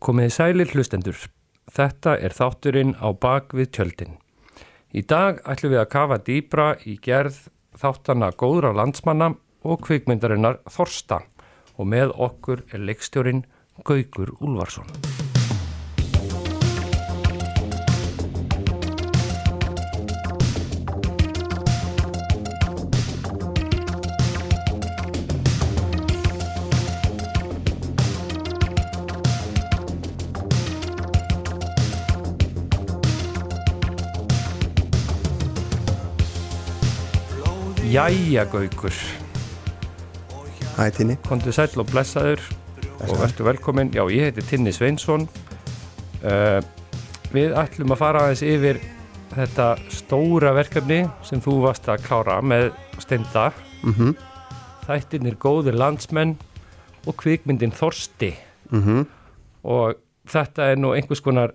Komiði sælir hlustendur. Þetta er þátturinn á bak við tjöldin. Í dag ætlum við að kafa dýbra í gerð þáttana góðra landsmanna og kvikmyndarinnar Þorsta og með okkur er leikstjórin Gaugur Úlvarsson. Jæja Gaugur, Hæ Tinni kontu sæl og blessaður og verður velkomin. Já, ég heiti Tinni Sveinsson. Uh, við ætlum að fara aðeins yfir þetta stóra verkefni sem þú varst að klára með steinda. mm -hmm. Þættirnir góðir landsmenn og kvikmyndin Þorsti. Mm Og þetta er nú einhvers konar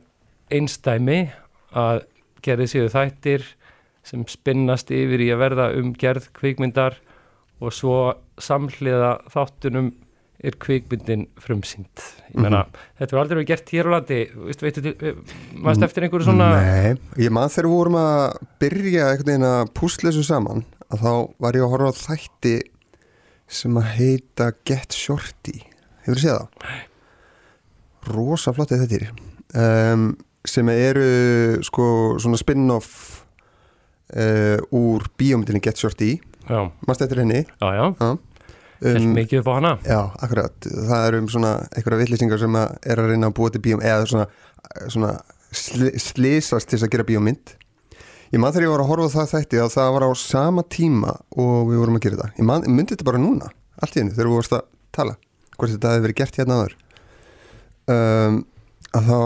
einstæmi að gerði séu þættir sem spinnast yfir í að verða um gerð kvikmyndar og svo samhliða þáttunum er kvikmyndin frumsýnd. Ég meina, þetta var aldrei verið gert hér á landi, til- maður eftir einhverju svona... Nei, ég man þegar við vorum að byrja einhvern veginn að púsla þessu saman að þá var ég að horfa á þætti sem að heita Get Shorty Hefur þið séð það? Rosa flotti þetta um, sem eru sko svona spin-off uh, úr bíómyndinni Get Shorty Já, Manst eftir henni? já, já, Já. Um, mikið upp á hana. Já, akkurat, það er um svona einhverja vittlýsingar sem að er að reyna að búa til bíóm eða svona, svona sli, slísast til þess að gera bíómynd. Ég man þegar ég var að horfa það þætti að það var á sama tíma og við vorum að gera þetta Ég, man, myndi þetta bara núna, allt í hennu, þegar við vorumst að tala hvort þetta hefði verið gert hérna aður um, að þá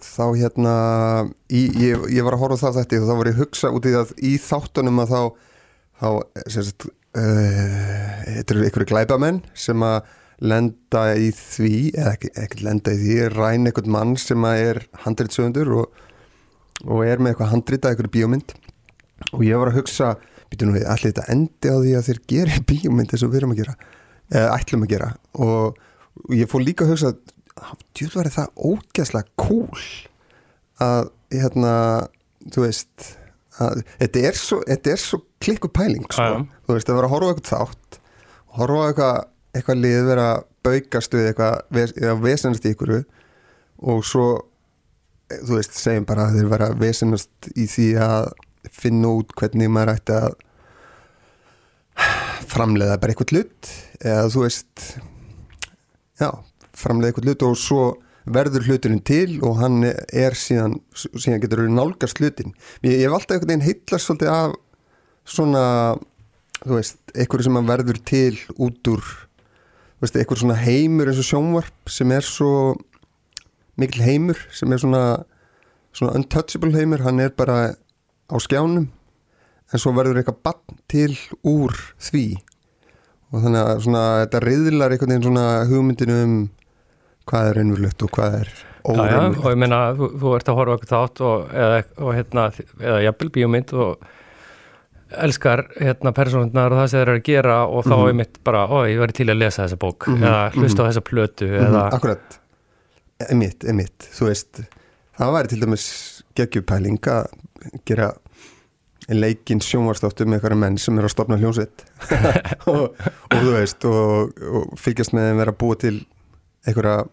þá hérna í, ég, ég var að horfa það og þá var ég að hugsa út í það í þáttunum að þá þá, sagt uh, þetta eru einhverju glæpamenn sem að lenda í því eða ekki lenda í því, ræn einhvern mann sem að er handritsöfundur og, og er með eitthvað handrita einhverju bíómynd. Og ég var að hugsa býtu nú við, allir þetta endi á því að þeir geri bíómynd eins og við erum að gera eða ætlum að gera? Og, og ég fór líka að hugsa djúð var það ógæslega cool að hérna, þú veist að, þetta er svo, svo klikku pæling sko. Þú veist, að vera að horfa eitthvað þátt horfa eitthvað, eitthvað lið vera baukast við eitthvað eða vesenast í ykkur og svo eh, þú veist, segjum bara að þeir vera vesenast í því að finna út hvernig maður ætti að framleiða bara eitthvað hlut eða þú veist já, framleiða eitthvað hlut og svo verður hluturinn til og hann er síðan, síðan getur við nálgast hlutin. Ég, ég hef alltaf einhvern veginn heitlast svolítið af svona þú veist, eitthvað sem verður til út úr þú veist, eitthvað svona heimur eins og sjónvarp sem er svo mikil heimur sem er svona svona untouchable heimur, hann er bara á skjánum en svo verður eitthvað bann til úr því. Og þannig að svona þetta reyðlar einhvern veginn svona hugmyndinu um hvað er raunverulegt og hvað er Já, já, óraunverulegt? og ég meina, þú, þú ert að horfa okkur þátt og, eða, og hérna, eða jafnvel bíómynd og elskar hérna persónundnar og það sem þeir eru að gera og þá Mhm. er mitt bara, ó, ég væri til að lesa þessa bók Mhm, eða hlusta á þessa plötu Mhm, eða, Akkurat, emitt, emitt þú veist, það væri til dæmis geggjupæling að gera leikinn sjónvarstáttu með eitthvað menn sem er að stopna hljómsveit. Og, og þú veist og, og fylgjast með þeim vera að búa til einhverja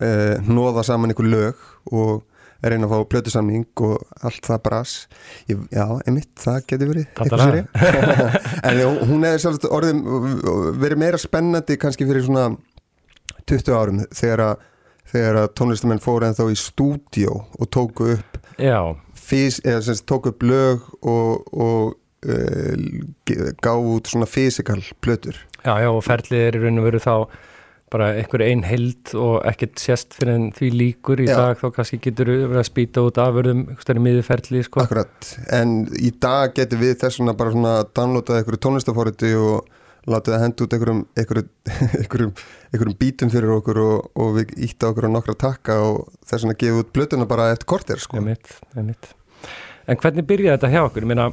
uh, nóða saman einhver lög og reyna að fá plötusamning og allt það bras. Ég, já, emitt, það getur verið er en hún hefði sjálf orðin verið meira spennandi kannski fyrir svona 20 árum þegar að, þegar að tónlistamenn fóru en þá í stúdíó og tóku upp fís, eða sem sagt tóku upp lög og, og uh, gáðu út svona fysikal plötur. Já, já, og ferlið er í raun og veru þá bara einhver ein held og ekkert sérst fyrir en því líkur í Já. dag þá kannski getur við að spýta út afurðum stærri miðurferli, sko Akkurat, en í dag getur við þess vegna bara svona downloadað einhverju tónlistafóriti og látið að henda út einhverjum, einhverjum, einhverjum, bítum fyrir okkur og, og við ítta okkur á nokkra takka og þess vegna gefið út blötuna bara eftir korter sko. Einmitt, einmitt. En hvernig byrjaði þetta hjá okkur? Ég meina,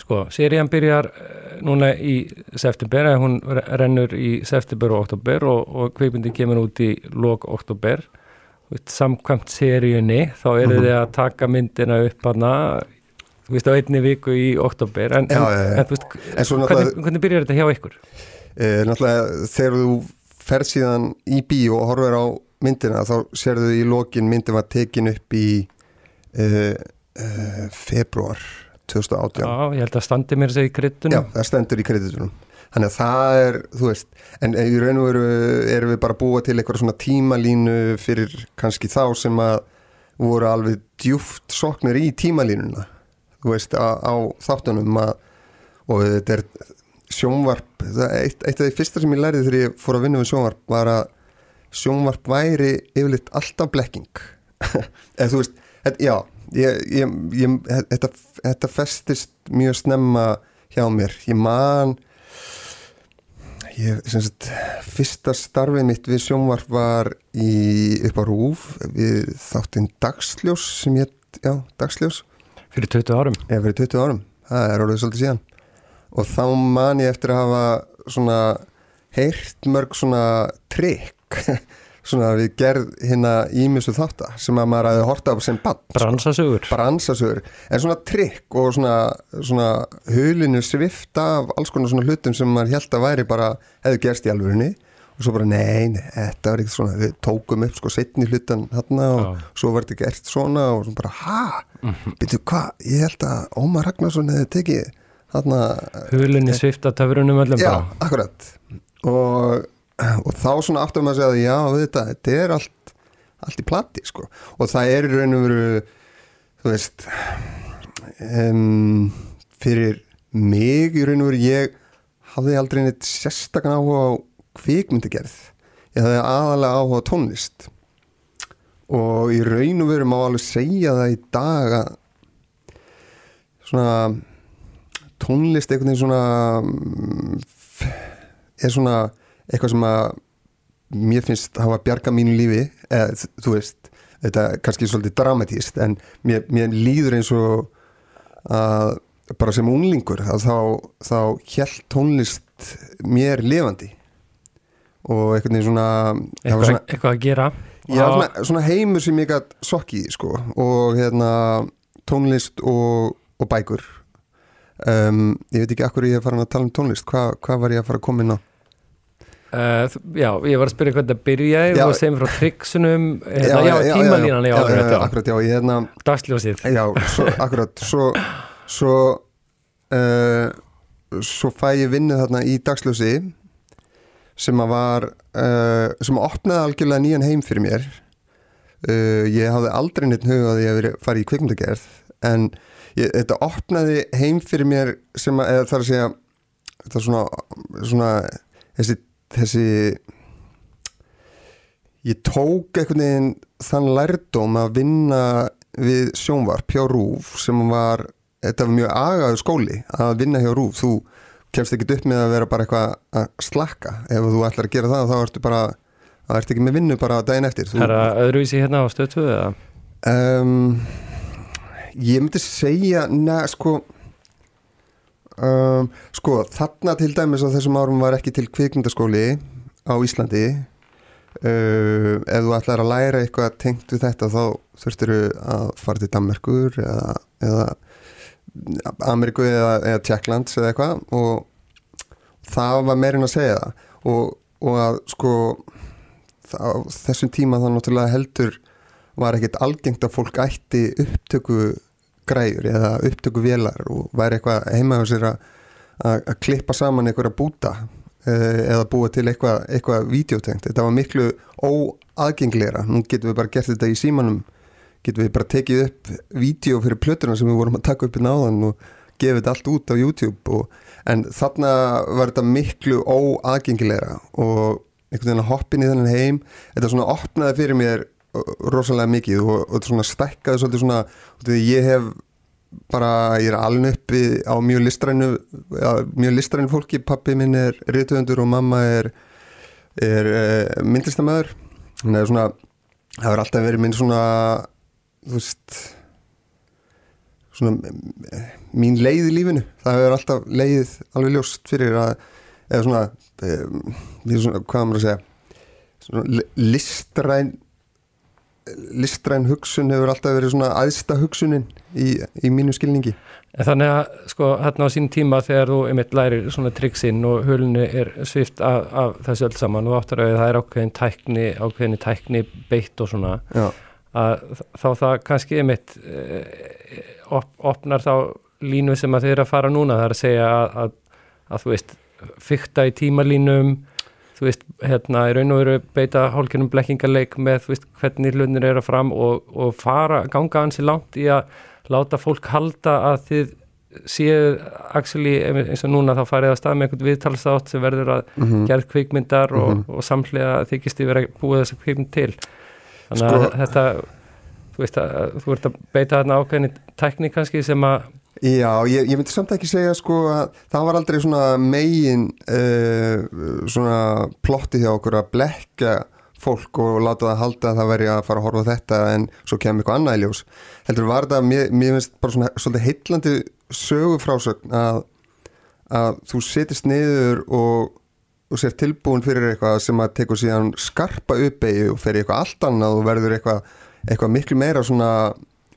Sko, serían byrjar eh, núna í september, eða hún re- rennur í september og oktober og, og kveikmyndi kemur út í lok oktober. Samkvæmt seríunni, þá eru Mhm. þið að taka myndina upp hana, þú veist, á einni viku í oktober. En, Já, en, já, já. en veist, hvernig, hvernig byrjar þetta hjá ykkur? e, náttúrulega þegar þú fer síðan í bíó og horfir á myndina þá sérðu í lokin myndin var tekin upp í e, e, februar 2018 Já, ég held að standi mér þessi í Já, kryttunum. það stendur í kreditunum Þannig að það er, þú veist en í raun og veru erum við bara búa til eitthvað svona tímalínu fyrir kannski þá sem að voru alveg djúft soknir í tímalínuna þú veist, á, á þáttunum að, og þetta er sjónvarp, eitt, eitt af því fyrsta sem ég lærði þegar ég fór að vinna við sjónvarp var að sjónvarp væri yfirleitt alltaf blekking. Eða þú veist, þetta, já ég, ég, ég, þetta, þetta festist mjög snemma hjá mér. Ég man ég, sagt, fyrsta starfið mitt við sjónvarp var í, upp á Rúf við þáttinn Dagsljós sem ég, já, Dagsljós. Fyrir 20 árum. eða fyrir 20 árum, það er orðið svolítið síðan. Og þá man ég eftir að hafa svona heyrt mörg svona trikk svona við gerð hérna ímissu þáttar sem að maður hafi horta á sem bann Bransasugur. bransasögur, en svona trikk og svona, svona hulinu svifta af alls konar svona hlutum sem maður held að væri bara, hefðu gerst í alvörinni og svo bara nei, nei, þetta var ekkert svona við tókum upp sko setni hlutan þarna og Já. svo var þetta gert svona og svo bara, ha, byrju hvað? Ég held að Ómar Ragnarsson hefði tekið þarna, Hulunni svifta töfrunum öllum já, bara. akkurat. Og, og þá svona áttum maður að segja að já, þetta, þetta er allt allt í plati, sko. Og það er raun og veru þú veist um, fyrir mig í raun og veru ég hafði aldrei neitt sérstakann áhuga á kvikmyndagerð. Ég hafði aðalega áhuga á tónlist. Og í raun og veru má alveg segja það í dag að svona tónlist veginn svona mm, er svona eitthvað sem að mér finnst hafa bjarga mínu lífi eða þú veist, þetta er kannski svolítið dramatíst en mér, mér líður eins og að bara sem unglingur að þá, þá hjælt tónlist mér lifandi. Og einhvern veginn svona Eitthvað, svona, eitthvað að gera. já, Og- svona, svona heimur sem ég gætt sokki í sko. Og hérna tónlist og, og bækur. Um, ég veit ekki akkur ég er farin að tala um tónlist. Hva, hvað var ég að fara að koma inn á Uh, já, ég var að spyrja hvernig það byrjaði og segjum frá triksunum hérna, já, tímalínan, já, já, akkurat, já, já, akkurat, já, ég hérna dagsljósið. Já, svo, akkurat svo, svo uh, svo fæ ég vinnu þarna í dagslösi sem að var uh, sem að opnaði algjörlega nýjan heim fyrir mér. Uh, ég hafði aldrei neitt hugað að ég veri farið í kvikmyndagerð en ég, þetta opnaði heim fyrir mér sem að, eða þar að segja þetta svona, svona þessi, þessi ég tók einhvern veginn þann lærdóm að vinna við sjónvarp hjá Rúf sem var, þetta var mjög agaður skóli að vinna hjá Rúf þú kemst ekki upp með að vera bara eitthvað að slakka, ef þú ætlar að gera það þá ertu bara, þá ertu ekki með vinnu bara daginn eftir. Þú, Er það öðruvísi hérna á stöðtöðu eða? um, ég myndi segja neða sko um, sko þarna til dæmis á þessum árum var ekki til kvikmyndaskóli á Íslandi. Uh, ef þú ætlar að læra eitthvað tengt við þetta þá þurftir að fara til Danmarkur eða, eða Ameríku eða, eða Tjekklands eða eitthvað og það var meirinn að segja það. Og, og að sko það, þessum tíma þá náttúrulega heldur var ekkert algengt að fólk ætti upptöku græjur eða upptöku vélar og væri eitthvað heima á sér að, klippa saman einhverja búta eh, eða búa til eitthvað, eitthvað videotengt. Þetta var miklu óaðgengleira. Nú getum við bara gert þetta í símanum, getum við bara tekið upp vídeo fyrir plötuna sem við vorum að taka upp í náðan og gefið þetta allt út á YouTube og, en þarna var þetta miklu óaðgengilegra og einhvern veginn að hoppin í þennan heim þetta svona opnaði fyrir mér rosalega mikið og, og svona stækkaði svolítið svona, því ég hef bara, ég er alveg uppi á mjög listrænu mjög listrænu fólki, pappi minn er rituðendur og mamma er, er uh, myndlistamæður þannig að svona, það hefur alltaf verið minn svona þú veist svona eh, mín leið í lífinu. Það hefur alltaf leið alveg ljóst fyrir að eða svona, um, svona hvað maður að segja svona li- listræn listræn hugsun hefur alltaf verið svona aðsta hugsunin í, í mínu skilningi. En þannig að sko hérna á sín tíma þegar þú einmitt lærir svona triksinn og hulunni er svift af, af þessu öll saman og áttur að það er ákveðin tækni, ákveðin tækni beitt og svona já, að þá það kannski einmitt eh, op, opnar þá línu sem að er að fara núna. Það er að segja að, að, að þú veist fykta í tímalínum hérna, í raun og veru beita hálkjörnum blekkingarleik með veist, hvernig hlunir eru fram og, og fara, ganga ansi langt í að láta fólk halda að þið séu actually, eins og núna þá farið að stað með einhvern viðtalsátt sem verður að mm gerð kvikmyndar og, Mhm. og samhlega þykist yfir að búa þessa kvikmynd til þannig Sko- að þetta þú veist að þú ert að beita þarna ákveðinni tækni kannski sem að Já, ég, ég myndi samt ekki segja sko að það var aldrei svona megin uh, svona plotti hjá okkur að blekka fólk og láta það halda að það veri að fara að horfa þetta en svo kemur eitthvað annað í ljós. Heldur var þetta, mér, mér finnst bara svona svolítið heitlandi sögufrásögn að, að þú setist niður og, og sér tilbúin fyrir eitthvað sem að tekur síðan skarpa uppeyju og í eitthvað allt annað og verður eitthvað, eitthvað miklu meira svona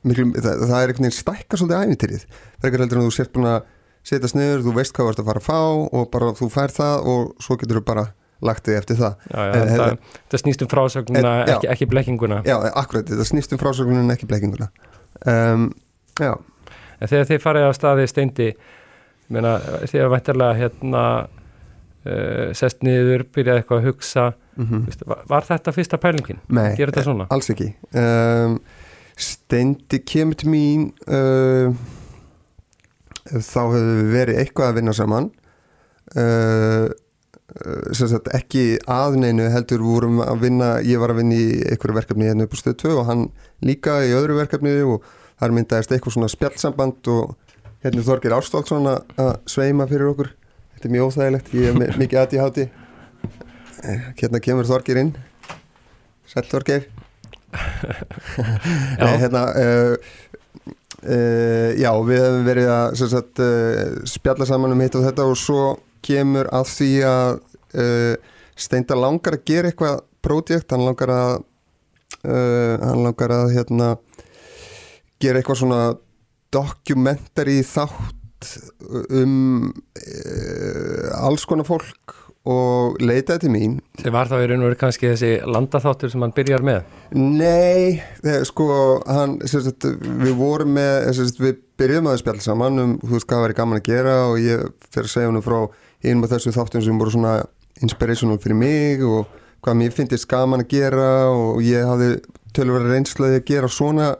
miklu, það, það er einhvern veginn stækka svolítið æfintýrið það er ekki heldur en þú sért búin að setjast niður, þú veist hvað þú ert að fara að fá og bara þú fær það og svo getur þú bara lagt þig eftir það. Já, já, Eh, þetta, eh, þetta snýst um frásögnuna já. ekki, ekki blekkinguna. Já, akkurat, þetta snýst um frásögnunin en ekki bleikinguna um, en þegar þið farið á staði steindi meina, þið var væntarlega hérna uh, sest niður, byrjaði eitthvað að hugsa mm Vist, var, var þetta fyrsta pælingin? nei, alls ekki. Um, Steindi kemur til mín uh, þá hefur við verið eitthvað að vinna saman. Uh, uh, sagt ekki aðneinu heldur vorum að vinna ég var að vinna í einhverju verkefni hérna upp á stöð 2 og hann líka í öðru verkefni og þar myndaðist eitthvað svona spjallsamband og hérna Þorgir Árstólksson að sveima fyrir okkur. Þetta er mjög óþægilegt, ég er mikið aðt í háti hérna kemur Þorgir inn. Sæll Þorgir. Nei, hérna uh, uh, Já, við hefum verið að sagt, uh, spjalla saman um hitt og þetta og svo kemur að því að uh, Steinda langar að gera eitthvað prójekt, hann langar að hann langar að hérna gera eitthvað svona dokumentari þátt um alls konar fólk og leitaði til mín. Sem var þá í raun og veru kannski þessi landaþáttur sem hann byrjar með? Nei, sko hann, sagt, við vorum með sagt, við byrjuðum að spjalla saman um þú veist hvað væri gaman að gera og ég fyrir að segja hann frá einum af þessu þáttum sem voru svona inspirational fyrir mig og hvað mér finnst gaman að gera og ég hafði tölvara reynslaði að gera svona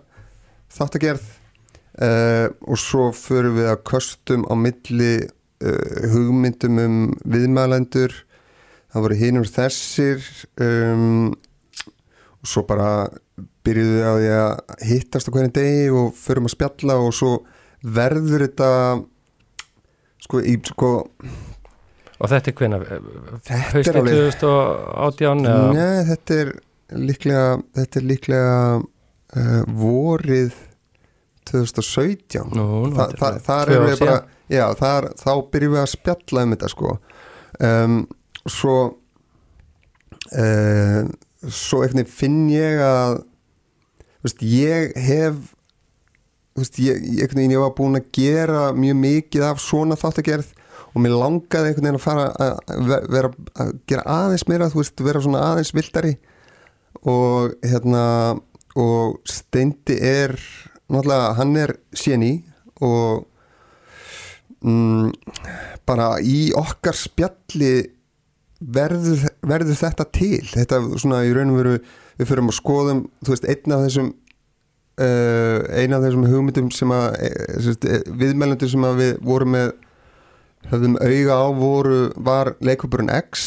þáttagerð. Uh, og svo förum við að köstum á milli uh, hugmyndum um viðmælendur það voru hinur þessir um, og svo bara byrjuðu á því að hittast á hverjum degi og förum að spjalla og svo verður þetta sko, í, sko og þetta er hvena Þetta hausti alveg- 2018 eða? Nei, þetta er líklega þetta er líklega uh, vorið 2017 Nú, Þa, það, þar ár við bara. Já, þar, þá byrjum við að spjalla um þetta sko. Um, svo uh, svo eitthvað finn ég að veist, ég hef veist, ég, ég, einhvern veginn ég var búin að gera mjög mikið af svona þáttagerð og mér langaði einhvern veginn að fara að ve- vera að gera aðeins meira þú veist, vera svona aðeins vildari og hérna og Steindi er náttúrulega, hann er séni og mm, bara í okkar spjalli verður, verður þetta til. Þetta svona í raun og veru við fyrir að skoðum, þú veist, einn af þessum uh, einn af þessum hugmyndum sem að uh, viðmælendur sem að við vorum með höfðum auga á voru var leikupurinn X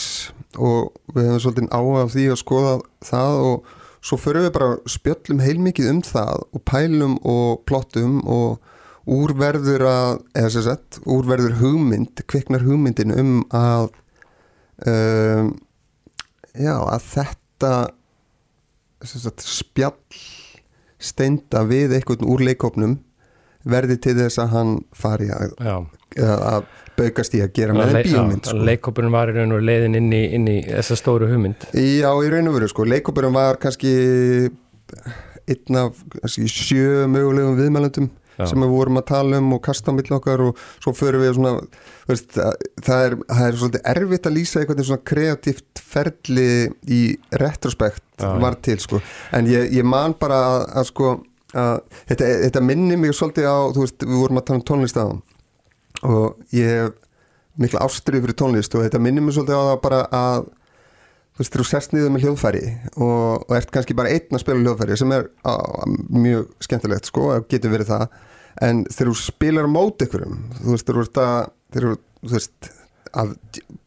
og við höfum svolítið áhuga á því að skoða það og svo förum við bara spjöllum heilmikið um það og pælum og plottum og úrverður að eða sem sagt, úrverður hugmynd kviknar hugmyndin um að um, já, að þetta sagt, spjall steinda við einhvern úr leikopnum verði til þess að hann fari að, að baukast í að gera með þeim bíómynd sko. leikópurinn var í raun og leiðin inn í, inn í þessa stóru hugmynd. Já, í raun og veru sko, leikópurinn var kannski einn af kannski, sjö mögulegum viðmælundum Já. sem við vorum að tala um og kasta á milli okkar og svo förum við svona veist, að- það, er, það er svolítið erfitt að lýsa eitthvað svona kreatíft ferli í retrospekt var til sko en ég, ég man bara að, að sko að þetta, þetta minni mig svolítið á þú veist, við vorum að tala um tónlist á og ég hef mikla ástrið fyrir tónlist og þetta minnir mig svolítið á það bara að þú veist, þú sest niður með hljóðfæri og, og ert kannski bara einn að spila hljóðfæri sem er á, mjög skemmtilegt sko, getur verið það. En þegar þú spilar á móti ykkurum þú veist, þú ert að þegar þú, veist, að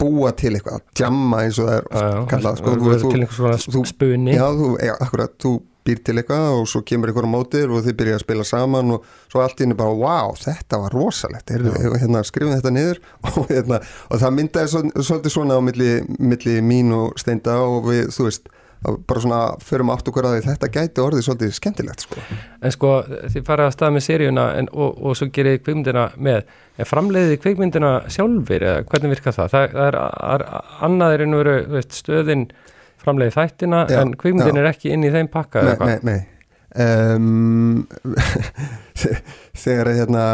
búa til eitthvað, að jamma eins og það er kallað, sko, til einhvers svona þú- spunni Já, þú, já, akkurat, þú býr til eitthvað og svo kemur einhver á mótir og þið byrja að spila saman og svo allt í henni bara, wow, þetta var rosalegt hérna, skrifum þetta niður og, hérna, og það myndaði svol- svolítið svona á milli, milli mín og steinda og við, þú veist, bara svona förum átt okkur að því þetta gæti orðið svolítið skemmtilegt sko. en sko þið farið að stað með seríuna en, og, og svo gerir þið kvikmyndina með en framleiðið þið kvikmyndina sjálfur eða hvernig virkar það? Það, það er, er annaðir en veru veist, stöðin framleiðið þættina Já, en kvikmyndin já. er ekki inn í þeim pakka Nei, nei, nei um, Þegar hérna,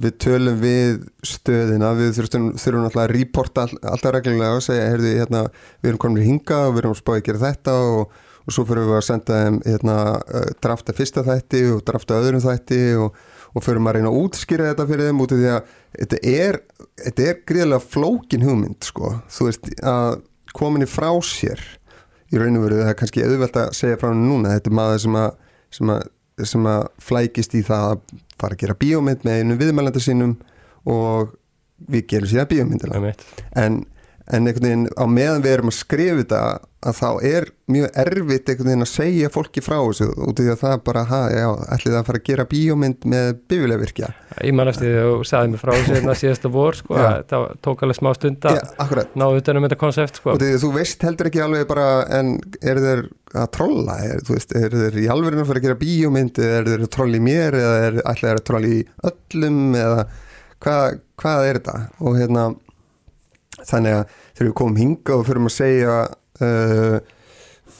við tölum við stöðina við þurfum, þurfum alltaf að reporta all, alltaf reglulega og segja heyrðu, hérna, við erum komin í hinga og við erum spáðið að gera þetta og, og svo fyrir við að senda þeim hérna, uh, drafta fyrsta þætti og drafta öðrum þætti og, og fyrir að reyna að útskýra þetta fyrir þeim út af því að þetta er, þetta er gríðlega flókin hugmynd sko. þú veist að komin í frá sér í raun og veru það er kannski auðvelt að segja frá hann núna þetta er maður sem að, sem að, sem að flækist í það að fara að gera bíómynd með einu viðmælanda sínum og við gerum síðan bíómyndina. En, en einhvern veginn á meðan við erum að skrifa þetta að þá er mjög erfitt einhvern veginn að segja fólki frá þessu út af því að það bara, ha, já, ætlið að fara að gera bíómynd með bífilegvirkja Ég mannast því að þú sagði mér frá þessu hérna síðasta vor sko, að það tók alveg smá stund að Já, akkurat. náðu utan um þetta konsept sko. og því, þú veist heldur ekki alveg bara en er þeir að trolla? Er, þú veist, er þeir í alverðinu að fara að gera bíómynd er þeir að trolla í mér eða er ætlaði þeir að þannig að þegar við komum hinga og fyrir að segja uh,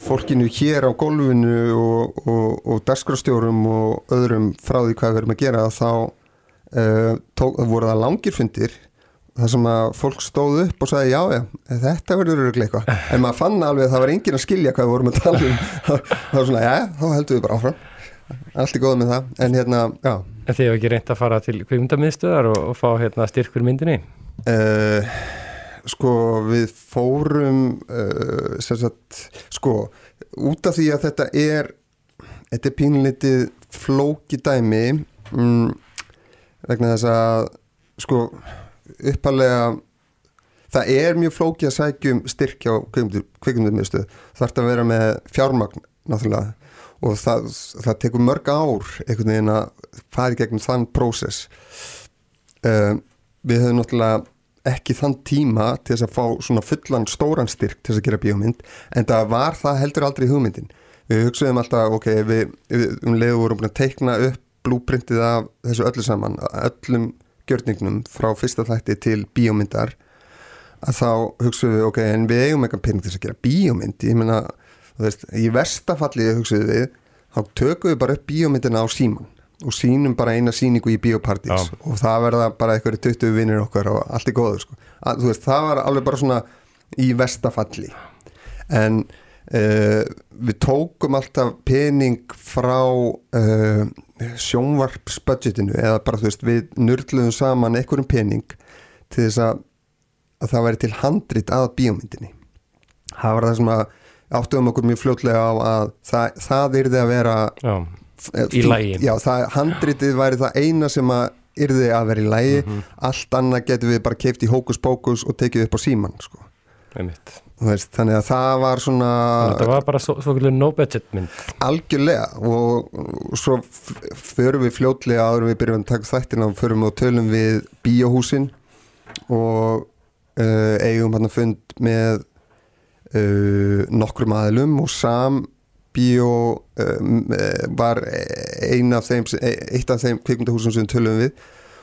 fólkinu hér á gólfinu og, og, og dagskrastjórum og öðrum frá því hvað við erum að gera þá uh, tók, voru það langir fundir þar sem að fólk stóð upp og sagði já, já, þetta verður eitthvað. En maður fann alveg að það var enginn að skilja hvað við vorum að tala um. Það var svona, já, þá heldum við bara áfram. Allt er góð með það, en hérna, já. Þið hefur ekki reynt að fara til kvikmyndamiðstöðar og, og fá hérna, styrk fyrir myndinni? Uh, sko við fórum uh, sagt, sko út af því að þetta er þetta er pínlítið flóki dæmi mm, vegna þess að sko uppalega það er mjög flóki að sækjum styrk á kvikmyndumiðstöð þarf að vera með fjármagn náttúrulega og það, það tekur mörg ár einhvern veginn að fara í gegnum þann prósess. Uh, við höfum náttúrulega ekki þann tíma til þess að fá svona fullan stóran styrk til þess að gera bíómynd en það var það heldur aldrei hugmyndin. Við hugsaðum alltaf, ok, við, við um leiðu vorum búin að teikna upp blúprintið af þessu öllu saman öllum gjörningnum frá fyrsta þætti til bíómyndar að þá hugsaðum við, ok, en við eigum eitthvað pening til þess að gera bíómynd. Ég meina, þú veist, í verstafalli hugsaðum við, þá tökum við bara upp bíómyndina á síman og sínum bara eina síningu í biopartís og það verða bara eitthvað 20 vinnir okkar og allt er góður sko. að, veist, það var alveg bara svona í verstafalli en uh, við tókum alltaf pening frá uh, sjónvarpsbudgetinu eða bara þú veist við nörgluðum saman einhverjum pening til þess að, að það væri til handrit að bíómyndinni. Það var það sem að áttuðum okkur mjög fljótlega á að það, það yrði að vera Já, Í fínt. lagi. Já, það, handritið væri það eina sem að yrði að vera í lægi Mhm. allt annað getum við bara keift í hókus pókus og tekið upp á síman sko. veist, þannig að það var svona Þannig að Þetta var bara svo, svo no budget mynd algjörlega og, svo förum við fljótlega áður við byrjum að taka þættina og förum og tölum við bíóhúsin og uh, eigum hann að fund með uh, nokkrum aðilum og sam Bíó um, var ein af þeim, eitt af þeim kvikmyndahúsum sem tölum við.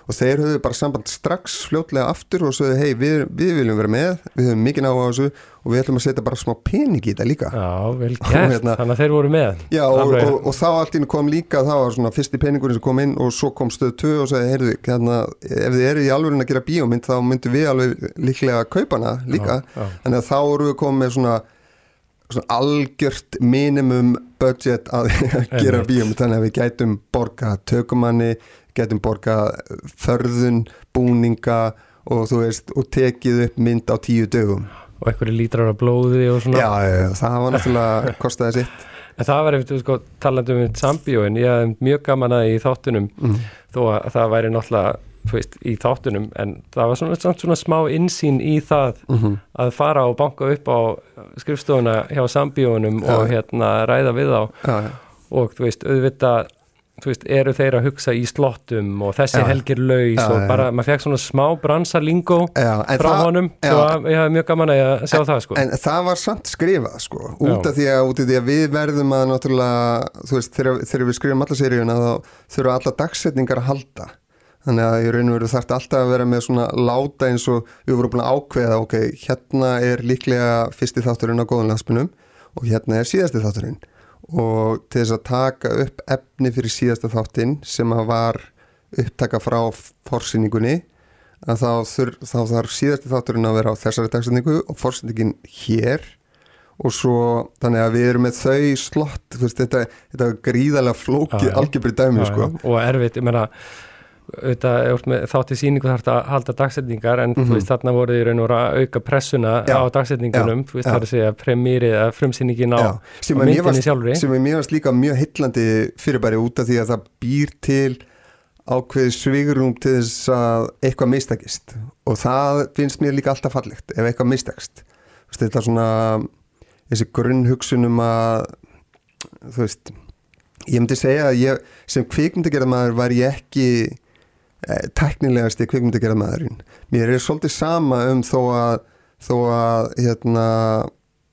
Og þeir höfðu bara samband strax fljótlega aftur og sögðu hei við, við viljum vera með, við höfum mikið ná á þessu og við ætlum að setja bara smá pening í þetta líka. Já, vel gert, hérna- þannig að þeir voru með. Já og, Alveg. og, og þá allt einu kom líka það var svona fyrsti peningurinn sem kom inn og svo kom stöð 2 og sagði, heyrðu, hérna, ef þið eru í alvörin að gera bíómynd þá myndum við alveg líklega að kaupa hana líka. Já, já. þannig að þá voru við komið með svona algjört minimum budget að gera bíómynd. Þannig að við gætum borga tökumanni gætum borga förðun, búninga og þú veist, og tekið upp mynd á tíu dögum. Og einhverju lítrar af blóði og svona. Já, já, það var náttúrulega kostaði sitt. En það var einmitt, sko, talandi um sambíóin ég hafði mjög gaman að í þáttunum. Mm. þó að það væri náttúrulega veist, í þáttunum, en það var svona, svona smá insýn í það Mm að fara og banka upp á skrifstofuna hjá sambíónum Já. og hérna ræða við þá. Já, já. Og þú veist, auðvitað þú veist, eru þeir að hugsa í slottum og þessi helgir laus og bara, maður fekk svona smá bransalingó Já, en frá það- honum, já. svo að ég hafði mjög gaman að sjá það sko. En það var samt skrifað sko út af, því að, út af því að við verðum að náttúrulega, þú veist, þegar, þegar við skrifum alla seríuna þá þurfa alla dagsetningar að halda þannig að í raun og veru þarf alltaf að vera með svona láta eins og við vorum búin að ákveða ok, hérna er líklega fyrsti þátturinn á góðan landspunum og hérna er síðasti þátturinn og til þess að taka upp efni fyrir síðasta þáttinn sem að var upptaka frá forsýningunni að þá, þur, þá þarf síðasti þátturinn að vera á þessari dagsetningu og forsýningin hér og svo þannig að við erum með þau slott þú veist, þetta, þetta er gríðalega flóki Já, já. algjörbrið dæmi sko. og erfitt, ég meina þátt í síningu þarf að halda dagsetningar en Mhm. þú veist þarna voru í raun og að auka pressuna Já, á dagsetningunum, veist já. það er að segja premýrið eða frumsýningin á, á að myndinni sjálfri. sem að mér varst líka mjög hillandi fyrirbæri út af því að það býr til ákveð svigurum til þess að eitthvað mistakist og það finnst mér líka alltaf fallegt ef eitthvað veist, þetta er svona þessi grunnhugsunum að þú veist ég myndi segja að ég sem kvikmyndagerðamaður var ég ekki eh, teknilegasti kvikmyndagerðamaðurinn mér er svolítið sama um þó að þó að hérna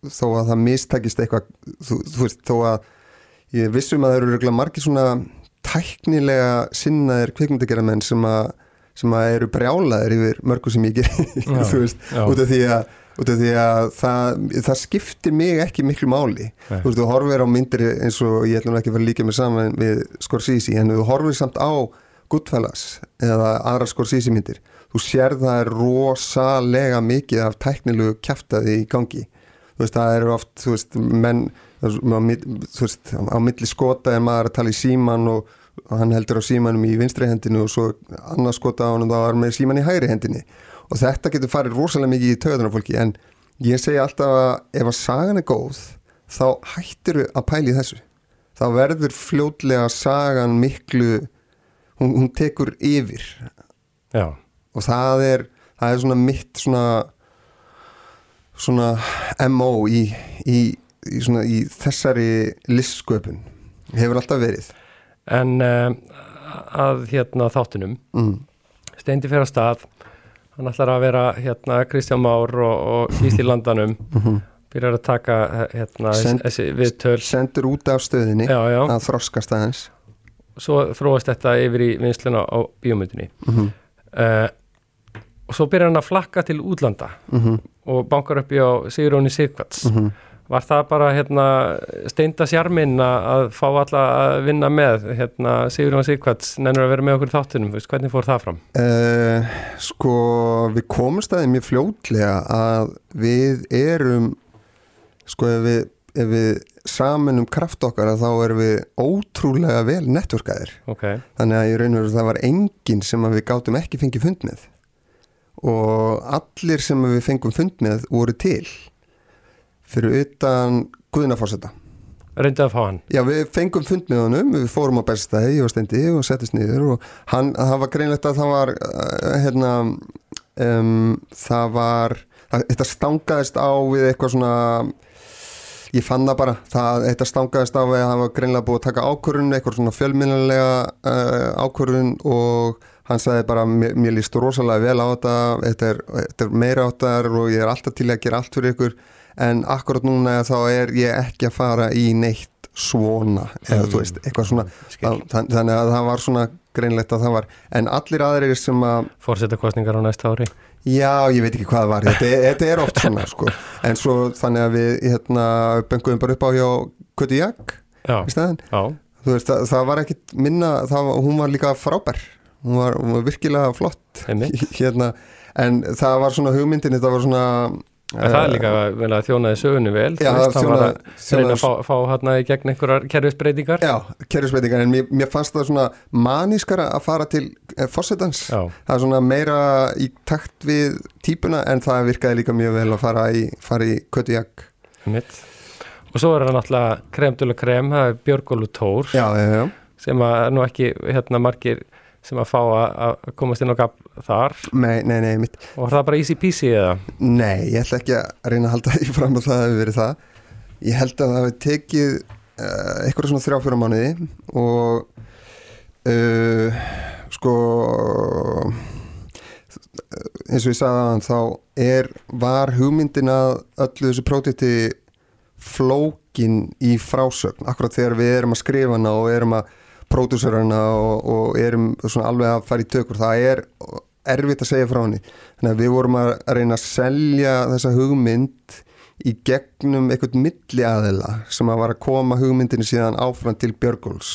þó að það mistakist eitthvað þú, þú veist, þó að ég vissum að það eru margir svona tæknilega sinnaðir kvikmyndagerðamenn sem að sem að eru brjálaðir yfir mörgu sem ég ger Já, þú veist, já. út af því að út af því að það, það skiptir mig ekki miklu máli Nei. þú veist, þú horfir á myndir eins og ég ætlum ekki að fara líka með saman við Scorsese, en þú horfir samt á Goodfellas eða aðra Scorsese myndir, þú sér það er rosalega mikið af tæknilegu kjaftaði í gangi. Þú veist, það eru oft, þú veist, menn þú veist, á milli skota er maður að tala í síman og, hann heldur á símanum í vinstri hendinu og svo annars skota á hann og það var með síman í hægri hendinni. Og þetta getur farið rosalega mikið í töðunar fólki en ég segi alltaf að ef að sagan er góð þá hættir við að pæli þessu. Þá verður fljótlega sagan miklu hún, hún tekur yfir. Já, og það er, það er svona mitt svona svona MO í, í, í, svona, í þessari listsköpun. Hefur alltaf verið. En uh, að hérna þáttunum. Mm. steindi fyrir að stað. Hann ætlar að vera hérna Kristján Már og, og Gísli Landanum. Mhm. byrjar að taka eh, hérna Send- þessi viðtöl. sendur út af stöðinni. Já, já, að þroskast aðeins svo þróast þetta yfir í vinsluna á bíómyndinni. Mm uh, og svo byrjar hann að flakka til útlanda -hmm. og bankar upp í á Sigróni Sigvats Mm var það bara hérna steinda sjarminn að fá alla að vinna með hérna Sigróni Sigvats nennur að vera með okkur þáttunum, veist, hvernig fór það fram? Uh, sko við komumst að því mjög fljótlega að við erum sko við, ef við samanum kraft okkar þá erum við ótrúlega vel networkaðir. Ok, þannig að í raun og veru það var enginn sem við gátum ekki fengið fund með. Og allir sem við fengum fund með voru til fyrir utan Guðnaforsetta reyndið að fá hann. Já, við fengum fund með honum, við fórum á bestæði og stendi og settist niður og hann, það var greinlegt að það var uh, hérna um, það var það, þetta stangaðist á við eitthvað svona ég fann það bara. Það, þetta stangaðist á við að það var greinlega búið að taka ákvörðun, eitthvað svona fjölminnilega uh, ákvörðun og hann sagði bara, mér, mér líst rosalega vel á þetta, þetta er, þetta er meira áttar og ég er alltaf til að gera allt fyrir ykkur en akkurat núna þá er ég ekki að fara í neitt svona. Eða Mm. þú veist, eitthvað svona. Að, þann- þannig að það var svona greinlegt að það var. En allir aðrir sem að Fórsetakostningar á næsta ári já, ég veit ekki hvað það var. Þetta, þetta er oft svona sko. En svo þannig að við hérna benguðum bara upp á hjá Kötu Jak Já, í staðin, þú veist, það, það var ekkit minna, það, hún var líka frábær. Hún var, hún var virkilega flott. Hérna, en það var svona hugmyndin, þetta var svona En það er líka vel að þjónaði sögunni vel Já, veist, það var þjónaði- að reyna að fá, fá hérna í gegn einhverjar kerfisbreytingar. Já, kerfisbreytingar, en mér, mér fannst það svona manískara að fara til eh, fórsetans. Það er svona meira í takt við típuna en það virkaði líka mjög vel að fara í, í kötujak. einmitt. Og svo er það náttúrulega kremdulega krem, það er Björgólu Tór Já, sem að nú ekki hérna margir sem að fá að að komast inn á gap þar Nei, nei, nei, mitt. og það er bara easy peasy eða Nei, ég ætla ekki að reyna að halda því fram að það hefur verið það. Ég held að það hefur tekið uh, eitthvað svona þrjá fjóra mánuði og uh, sko eins og ég sagði þá er, var hugmyndin að öllu þessu prótiti flókin í frásögn akkurat þegar við erum að skrifa hana og erum að pródúsera hana og, og erum alveg að fara í tökur. Það er erfitt að segja frá henni. Þannig að við vorum að reyna að selja þessa hugmynd í gegnum einhvern milli aðila sem að var að koma hugmyndinu síðan áfram til Björgóls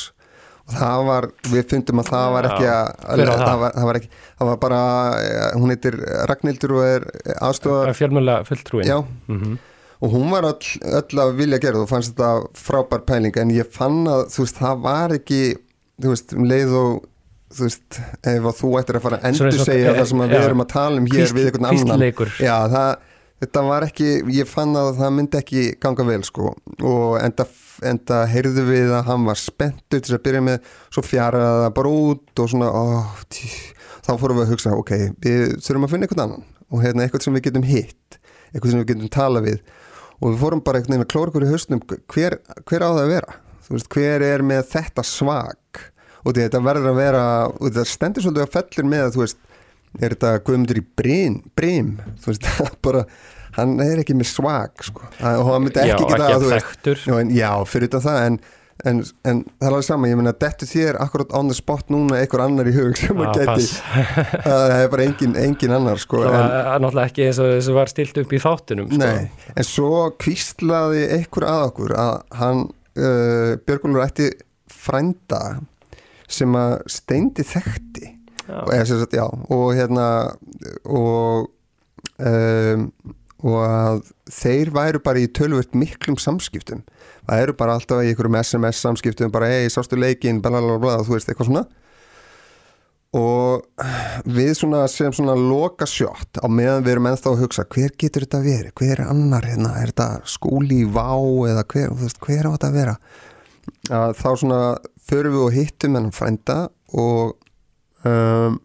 og það var, við fundum að það var ekki að, var það? það, var, það var ekki, það var bara eh, hún heitir Ragnhildur og er aðstofar fjölmjöla fulltrúin já, Mhm. Og hún var öll, öll að vilja gera það. Og fannst þetta frábær pæling. En ég fann að þú veist, það var ekki þú veist, um leið og þú veist, ef að þú ættir að fara að endur segja það sem að við erum að tala um hér Kvísl- við einhvern annan. já, það, þetta var ekki ég fann að það myndi ekki ganga vel sko, og enda, enda heyrðu við að hann var spenntur til þess að byrja með. Svo fjaraði það bara út og svona, ó, tí, þá fórum við að hugsa, ok, við þurfum að finna einhvern annan. Og hérna eitthvað sem við getum hitt eitthvað sem við getum tala við og við fórum bara einhvern veginn að klóra ykkur í hausnum hver, hver á það að vera? Veist, hver er með þetta svag og þetta verður að vera og þetta stendur svolítið að fellir með að þú veist er þetta Guðmundur í brim, brim? Þú veist, bara hann er ekki með svag sko. og hann myndi Já, ekki ekki geta að að þú veist já, fyrir utan það en, en, en það er alveg sama, ég meina dettu þér akkurat on the spot núna einhver annar í hug sem að Já, geti, það er bara engin, engin annar sko, Það var náttúrulega ekki eins og þessu var stilt upp í þáttunum sko. Nei, en svo kvíslaði einhver að okkur að hann uh, Björgúlur ætti frænda sem að steindi þekkti Já. og, eða, sem sagt, já, og hérna og um, og að þeir væru bara í tölvöld miklum samskiptum. Það eru bara alltaf í einhverjum SMS samskiptum bara hei, sástu leikinn, bla bla bla þú veist, eitthvað svona. Og við svona sem svona loka sjótt á meðan við erum ennþá að hugsa hver getur þetta verið, hver er annar hérna, er þetta skúli í vá eða hver, veist, hver á þetta að vera? Að þá svona förum við og hittum hennan frænda og um,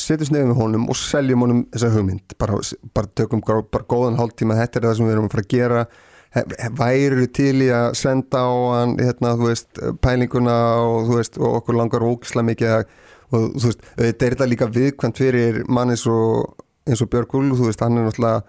setjum snefum við honum og seljum honum þessa hugmynd. Bara, bara tökum bara, góðan hálftíma þetta er það sem við erum að fara að gera. Væru til í að senda á hann hérna, veist, pælinguna og veist, og okkur langar ógislega mikið og veist, þetta er þetta líka viðkvæmt fyrir mann eins og, og Björg veist, hann er náttúrulega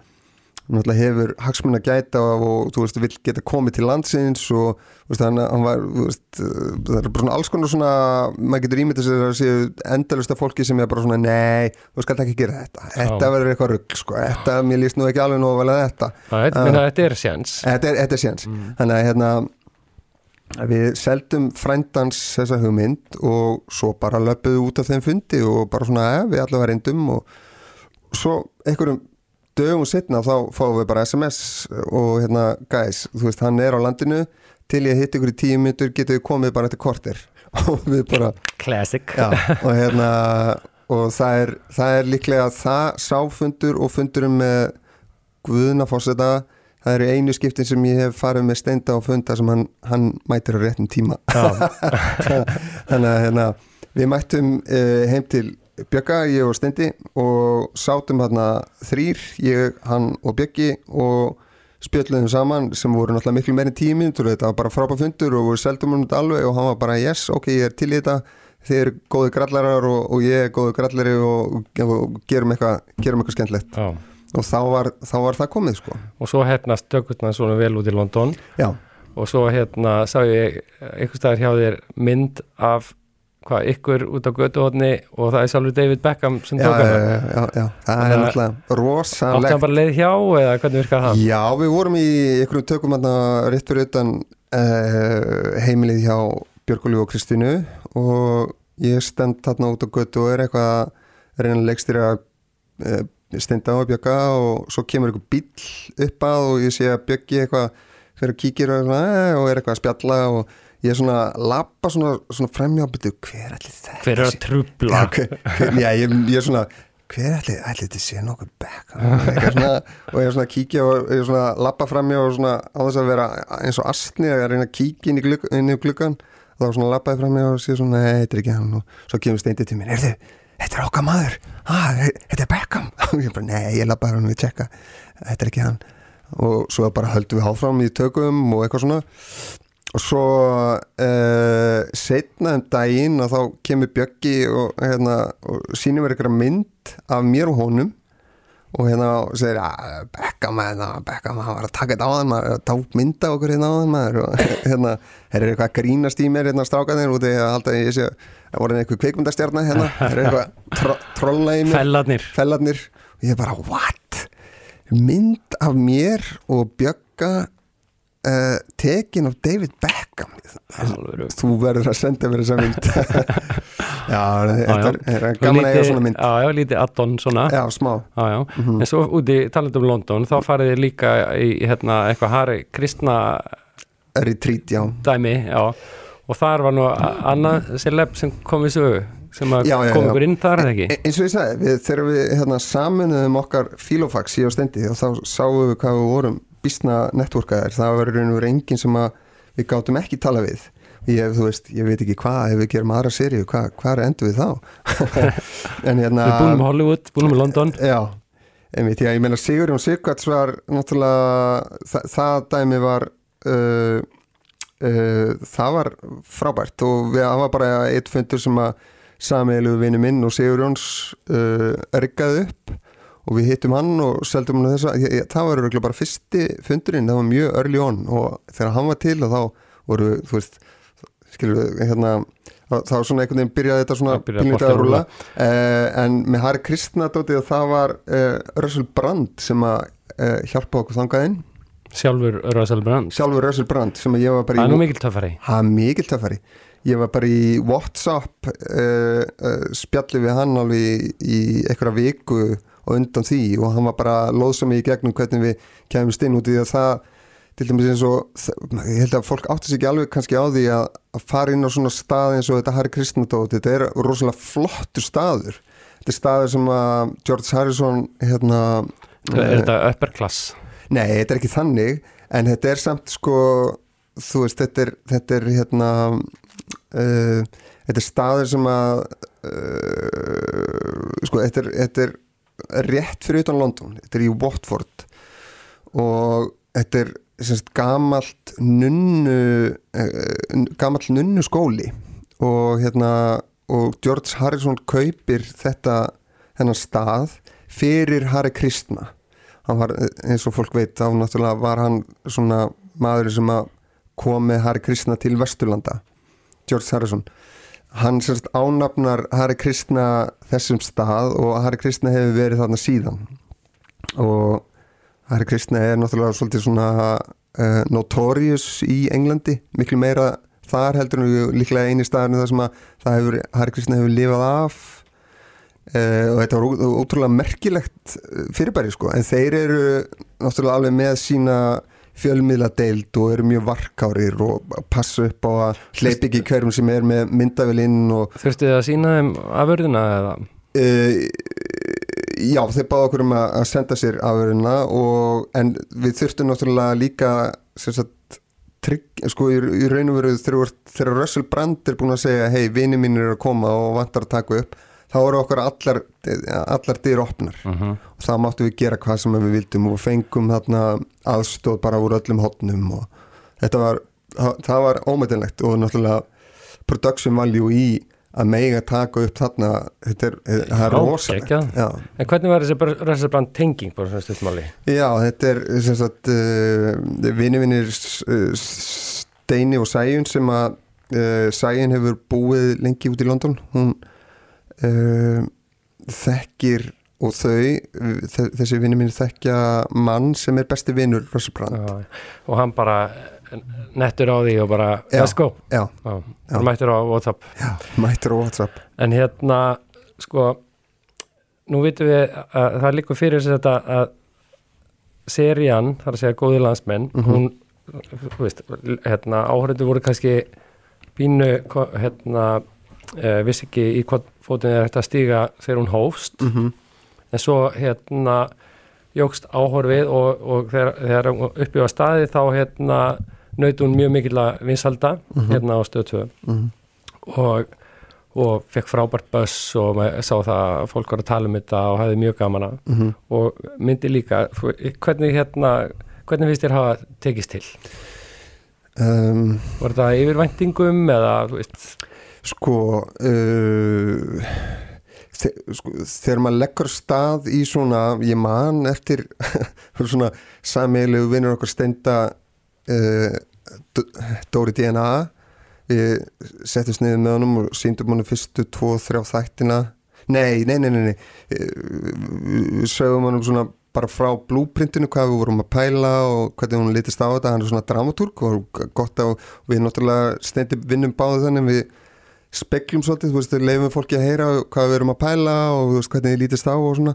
náttúrulega hefur hagsmun að gæta og, þú veist, vill geta komið til landsins og veist, hann, hann var veist, það er bara svona alls konar svona maður getur ímyndið sér að séu endalust af fólki sem er bara svona, nei, þú skalt ekki gera þetta. Þetta verður eitthvað rugg, sko. Þetta, mér líst nú ekki alveg nú að velja þetta. Það er, minna, þetta er sjans Þetta er, þetta er séns. Þannig að hérna við seldum frændans þessa hugmynd og svo bara löpuðu út af þeim fundi og bara svona, ja, við allavega reyndum. Og svo einhverjum dögum setna þá fáum við bara SMS og hérna, guys, þú veist, hann er á landinu til ég hitt ykkur í tíu myndur getur við komið bara eftir kortir og við bara, Classic. Já, og hérna og það er, það er líklega það sáfundur og fundurum með Guðuna fórseta það eru einu skiptin sem ég hef farið með steinda og funda sem hann, hann mætir á réttum tíma. Þannig að hérna, við mættum uh, heim til Bjögga, ég og Steindi og sátum hérna þrýr, ég, hann og Bjöggi og spjöldluðum saman sem voru náttúrulega miklu meiri tími þetta var bara frábæð fundur og við seldum hann þetta alveg og hann var bara yes, ok, ég er til í þetta. Þið eru góði grallarar og, og ég er góði grallari og, og gerum eitthvað gerum eitthvað skemmtlegt Já. og þá var, þá var það komið sko. Og svo hefnast dökutna svona vel út í London. Já, og svo hérna sá ég einhvers staðar hjá þér mynd af hvað, ykkur út á götuhotni og það er sjálfur David Beckham sem tók hana? já, já, já, það er náttúrulega Átti rosalegt hann bara leið hjá eða hvernig virkar það? Já, við vorum í einhverjum tökum hérna rétt fyrir utan uh, heimilið hjá Björgulíu og Kristínu og ég stend þarna út á götu og er eitthvað að reyna að uh, stenda á að bjögga og svo kemur einhver bíll upp að og ég sé að bjöggi eitthvað fyrir að eh, og er eitthvað að spjalla og ég er svona lappa svona, svona og byrju hver allir þetta Hver er að sé?" trubla? Já, hver, já ég, ég er svona hver allir, allir þetta sé nokkuð svona, og ég er svona að kíkja og ég er svona að lappa fram hjá og svona á þess að vera eins og astni að reyna að kíkja inn í, glugg, inn í gluggan og þá svona lappaði fram hjá og sé svona nei, þetta er ekki hann. Og svo kemur steindið til mér er þið, þetta er okkar maður. Ah, þetta er Beckham. Og ég bara, nei, ég lappaði hann við tjekka. Þetta er ekki hann. Og svo bara höldum við háfram í tökum og eitthvað svona og svo uh, setna um daginn og þá kemur Bjöggi og, hérna, og sýnir mér eitthvað mynd af mér og honum. Og hérna og segir að Beckham hérna, Beckham, hann var að taka þetta á þann maður, ták mynda okkur hérna á þann maður. Og hérna, þeir eru eitthvað að grínast í mér hérna strákanir út í að halda að ég sé að voru eitthvað kveikmyndastjarnar hérna. Þeir eru eitthvað tro trolla í mér. Fellarnir. Fellarnir. Og ég bara, what? mynd af mér og Bjögga uh, tekin af David Beckham. Alvöru. þú verður að senda mér þessa mynd. Já, þetta er, er gaman að eiga svona mynd. Já, já, lítið addon svona. Já, smá. Já, já, en svo úti talandum London þá farið þið líka í hérna, eitthvað Harry Kristna retreat, já. dæmi já. og þar var nú annað celeb sem kom við sögu sem að Já, já, kom já. ykkur inn þar eða ekki? E- eins og ég sagði, við, þegar við hérna, saminuðum okkar filofax í á stendi og þá sáum við hvað við vorum býstna networkaðir, það var raun og verið enginn sem við gátum ekki tala við. Ég, veist, ég veit ekki hvað ef við gerum aðra seríu, hvað, hvað er endur við þá? En hérna Við búnum í Hollywood, búnum í London. Já, einmitt, já, ég meina Sigurjón Sigvarts var náttúrulega, það, það dæmi var uh, uh, það var frábært og við hafa bara eitt fundur sem að samiðilu vinnu minn og Sigurjóns uh, riggaði upp og við hittum hann og seldum hann þess að það var bara fyrsti fundurinn, það var mjög early on. Og þegar hann var til og þá voru, þú veist, skilur við, hérna þá svona einhvern veginn byrjaði þetta svona Það boltinn að rúla uh, en með Harry Kristna dótið það var uh, Russell Brand sem að uh, hjálpa okkur þangaðinn sjálfur Russell Brand? Sjálfur Russell Brand sem að ég var bara Það er í nú mikil töffari. Ha, mikil töffari. Ég var bara í Whatsapp uh, uh, spjalli við hann alveg í, í einhverja viku og undan því og hann var bara loðsami í gegnum hvernig við kemumst inn út í að það til dæmis eins og ég held að fólk átti sig ekki alveg kannski á því að, að fara inn á svona stað eins og þetta Harry Kristnadótt þetta er rosalega flottur staður þetta er staður sem að George Harrison hérna Er þetta upper class? Nei, þetta er ekki þannig en þetta er samt sko þú veist, þetta er, þetta er hérna uh, þetta er staður sem að uh, sko, þetta er, þetta er rétt fyrir utan London, þetta er í Watford. Og þetta er semst gamalt nunnu uh, gamalt nunnu skóli. Og hérna og George Harrison kaupir þetta þennan stað fyrir Harry Kristna var eins og fólk veit þá náttúrulega var hann svona maður sem að kom með Harry Kristna til Vesturlanda. George Harrison hann semst ánafnar Harry Kristna þessum stað og Harry Kristna hefur verið þarna síðan. Og Harry Kristna er náttúrulega svolítið svona uh, notorious í Englandi miklu meira þar heldur en líklega eini staðinu þar sem að hefur, Harry Kristna hefur lifað af. Uh, og þetta var ótrúlega merkilegt eh, fyrirbæri sko, en þeir eru náttúrulega alveg með sína fjölmiðladeild og eru mjög varkárir og passa upp á að hleyp ekki hverjum sem er með myndavélinn og Þurftu þið að sína þeim afurðina eða? uh, já, þeir báða okkur um að, senda sér afurina og en við þurftum náttúrulega líka sem sagt trygg, sko í, í raun og veru þegar, Russell Brand er búin að segja hei, vini mín er að koma og vantar að taka upp þá eru okkur allar, allar dyr opnar Uh -huh. og það máttu við gera hvað sem við vildum og fengum þarna aðstóð bara úr öllum hotnum og þetta var, það, var ómættilegt og náttúrulega production value í að mega taka upp þarna þetta er, það er rosalegt En hvernig var þessi Russell Brand tenging bara svona stutmáli? já, þetta er sem sagt uh, vini vinir Steini og Sæjun sem að uh, Sæjun hefur búið lengi út í London hún uh, þekkir og þau, þe- þessi vinni mín þekkja mann sem er besti vinnur Russell Brand og hann bara nettur á því og bara Já. let's go já, Já, mættur á Whatsapp mættur á Whatsapp en hérna sko nú vitum við að það líkur fyrir þess að þetta að serían, þar að segja góði landsmenn Mhm. hún, þú veist hérna, áhörðu voru kannski pínu ko- hérna uh, vissi ekki í hvað fótinn er hægt að stíga þegar hún hófst mm -hmm. en svo hérna jógst áhorfið og, og þegar, þegar á staði þá hérna naut hún mjög mikill að vinsalda Mhm. hérna á stöð 2 og, og fekk frábært buss og maður sá það að fólk var að tala um þetta og hafði mjög gaman að Mhm. og myndi líka, hvernig hérna hvernig finnst þér hafa tekist til? um, Var þetta yfirvæntingum eða, þú veist, Sko, uh, þe sko þegar maður leggur stað í svona, ég man eftir svona sammeilegu vinnur okkur steinda uh, Dóri DNA við settumst niður með honum og síndum honum fyrstu tvo, þrjá þættina. Nei, nei, nei, nei, nei. Sögum honum svona bara frá blúprintinu hvað við vorum að pæla og hvernig hún litist á þetta, hann er svona dramatúrk og gott á, við náttúrulega steindi vinnum báðu þannig. Við speklum svolítið, þú veist, við leifum fólki að heyra hvað við erum að pæla og veist hvernig þið lítist á og svona.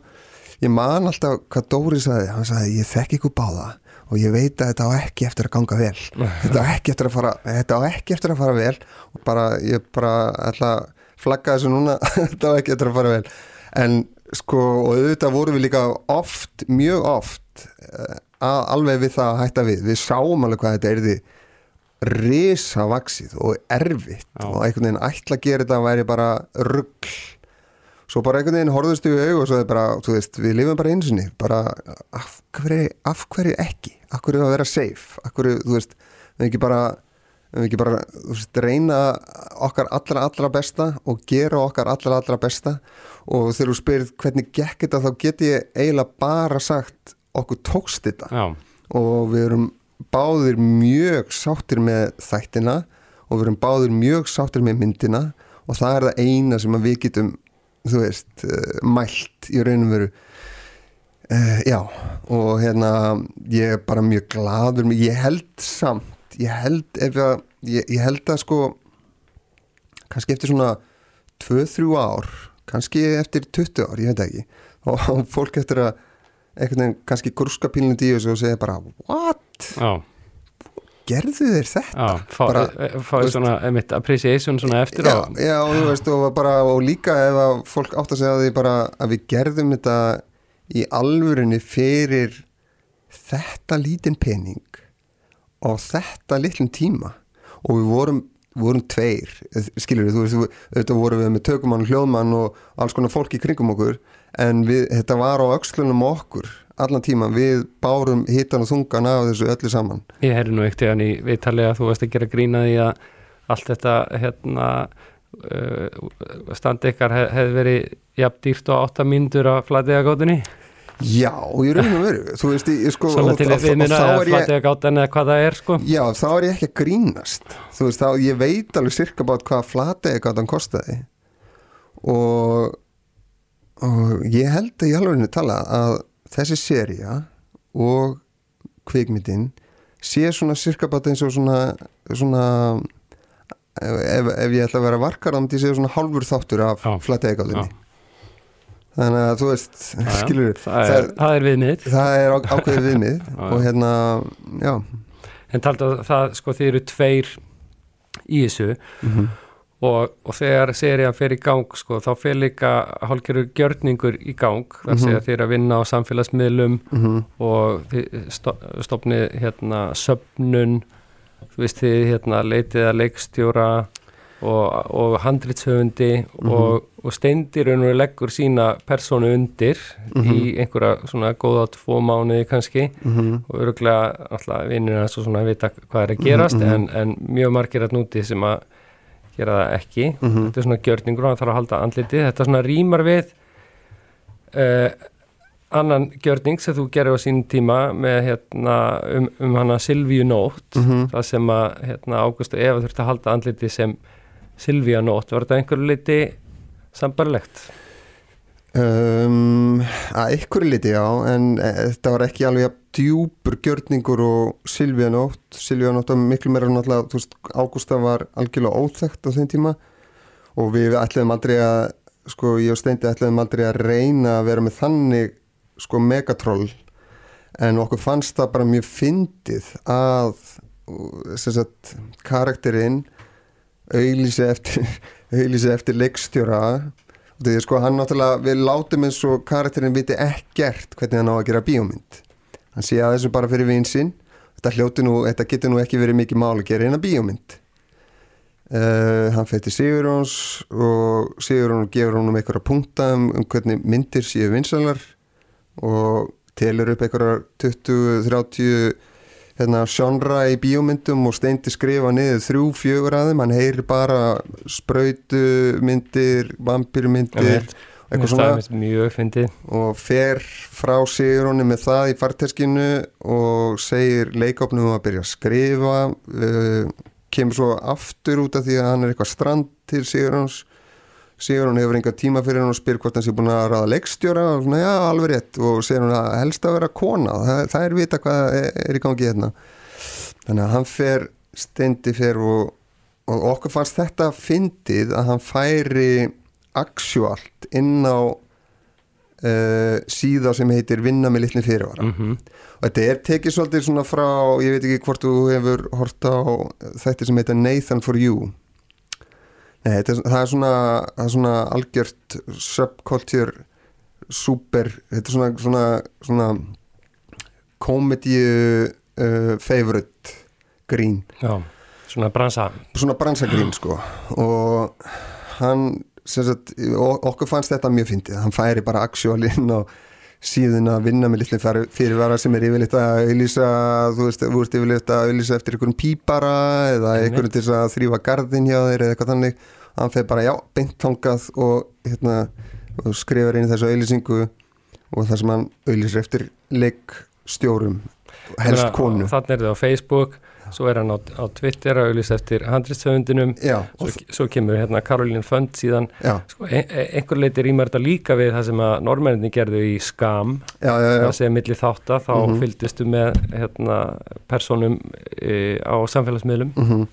Ég man alltaf hvað Dóri sagði. Hann sagði, ég þekk ykkur báða og ég veit að þetta á ekki eftir að ganga vel. Þetta á ekki eftir að fara þetta á ekki eftir að fara vel og bara, ég bara ætla að flagga þessu núna. Þetta á ekki eftir að fara vel. En sko, og auðvitað vorum við líka oft, mjög oft eh, alveg við það að hætta við. Við sáum alveg hvað þetta erði risa vaksið og erfitt Já. og einhvern veginn ætla að gera þetta væri bara rugg svo bara einhvern veginn horfðust við auð og svo er bara, þú veist, við lifum bara einsinni bara, af hverju, af hverju ekki? Af hverju að vera safe? Af hverju, þú veist, við ekki bara við ekki bara, þú veist, reyna okkar allra, allra besta og gera okkar allra, allra besta. Og þegar þú spyrir hvernig gekk þetta þá get ég eiginlega bara sagt okkur tókst þetta. Já, og við erum báðir mjög sáttir með þættina og við erum báðir mjög sáttir með myndina og það er það eina sem við getum þú veist, uh, mælt í raunum veru. Uh, já, og hérna ég er bara mjög gladur ég held samt ég held ef ég, ég held að sko kannski eftir svona 2-3 ár kannski eftir 20 ár, ég veit ekki og fólk eftir að veginn kannski grúska pílunum í þessu og segja bara what, já, gerðu þeir þetta? Já fá, Bara, bara, fáið svona, einmitt, appreciation svona eftir já, á já, og veist og, bara, og líka ef að fólk átt að segja því bara að við gerðum þetta í alvörinni fyrir þetta lítinn pening og þetta litlum tíma. Og við vorum, vorum tveir skilur þú veist, auðvitað vorum við með tökumann, hljóðmann og alls konar fólk í kringum okkur en við, þetta var á á okkur allan tíma, við bárum hitan og þungan af þessu öllu saman. Ég herri nú ekkert í viðtalið að þú veist að gera grína því að allt þetta hérna uh, standi ykkar hef, hefði verið jafn dýrt og átta mínútur að flætiða gátunni Já, ég raun og veru. Þú veist, ég, sko, svona til og minna að flætiða gátan eða hvað það er sko. Já, þá er ég ekki að grínast. Þú veist, þá ég veit alveg sirka bát hvað flategi gatan kostaði. Og og ég held að ég alveg tala að þessi seria og kvikmyndin sé svona sirka bát eins og svona svona ef, ef ég ætla að vera varkar þá myndi ég segja svona hálfur þáttur af Já. þannig að þú veist, Já, já. skilur það er, það er viðmið. það er ákveðið viðmið og hérna, já. En taldi að það sko þið eru tveir í þessu. Mm og, og þegar serían fer í gang sko þá fer líka hálfgerður gjörningur í gang þar Mhm. segja þið er að vinna á samfélagsmiðlum -hmm. og þið sto- stofnið hérna söfnun þú veist þið hérna leitið að leikstjóra og, og handritshöfundi Mhm. og, og steindir og leggur sína persónu undir Mhm. í einhverja svona góða tvo mánuði kannski Mm og öruglega alltaf vinnir hans og svona vita hvað er að gerast Mhm, mhm. en, en mjög margir að núti sem að gera það ekki -hmm. þetta er svona gjörningur og hann þarf að halda andlitið þetta svona rýmar við uh, annan gjörning sem þú gerir á sín tíma með hérna um, um hana Silvíu Nótt mm það sem að hérna Ágúst og Eva þurfti að halda andliti sem Silvíu Nótt, var þetta einhverju liti sambarlegt? um, að ykkur liti já en e, þetta var ekki alveg jafn djúpur gjörningur og Silvíu Nótt. Silvíu Nótt var miklu meira náttúrulega þú veist, Ágústa var algjörlega óþekkt á þeim tíma og við ætliðum aldrei að sko ég og Steindi ætliðum aldrei að reyna að vera með þannig sko megatroll. En okkur fannst það bara mjög fyndið að sagt karakterinn auðlýsi eftir eftir leikstjóra. Og því sko hann náttúrulega við látum eins og karakterinn viti ekkert hvernig hann á að gera bíómynd hann sé að þessu bara fyrir vinsinn þetta þetta getur nú ekki verið mikið mál að gera eina bíómynd. Uh, hann fætti Sigurjóns og Sigurjón gefur honum einhverja punkta um, um hvernig myndir séu vinsalar og telur upp einhverja 20-30 hérna, genre í bíómyndum og steindi skrifa niður þrjú, fjögur að þeim. Hann heyrir bara spröytu myndir, mjög fyndið. Og fer frá Sigurjóni með það í farteskinu og segir leikofnum að byrja að skrifa uh, kemur svo aftur út af því að hann er eitthvað strand til Sigurjóns Sigurjón hefur enga tíma fyrir hann og spyr hvort hann sé búin að ráða leikstjóra og svona já alveg rétt. Og segir hann að helst að vera kona það, það er vita hvað er, er í gangi hérna. Þannig að hann fer steindi fer og, og okkur fannst þetta fyndið að hann færi actualt inn á uh, síða sem heitir vinna með litli fyrirvara. Mm og þetta er tekið svolítið svona frá ég veit ekki hvort þú hefur hort á þetta sem heitir Nathan for You. Nei, þetta, er- það er svona það er svona algjört subculture super, þetta er svona svona, svona komedíu uh, favorite grín. Já, svona bransa. Svona bransagrín sko. Og hann sagt, okkur fannst þetta mjög fyndið hann færi bara aksjólinn og síðan að vinna með fyrir- fyrirvara sem er yfirleitt að auðlýsa þú veist, þú veist yfirleitt að auðlýsa eftir einhverjum pípara eða einhverjum til þess að þrýfa gardin hjá þeir eða eitthvað þannig. Hann fer bara já, beint tangað og, hérna, og skrifar inn þessu auðlýsingu og það sem hann auðlýsir eftir leikstjórum helst konu. þannig er það á Facebook svo er hann á, á Twitter að auðlýsa eftir handristöfundinum svo, svo kemur hérna Karolín Fönd síðan. Sko, ein, ein- einhver leiti rýmar þetta líka við það sem að normenninni gerðu í skam. Já, já, já. það segja milli þátta þá Mhm. fylgdistu með hérna, personum e, á samfélagsmiðlum. Mm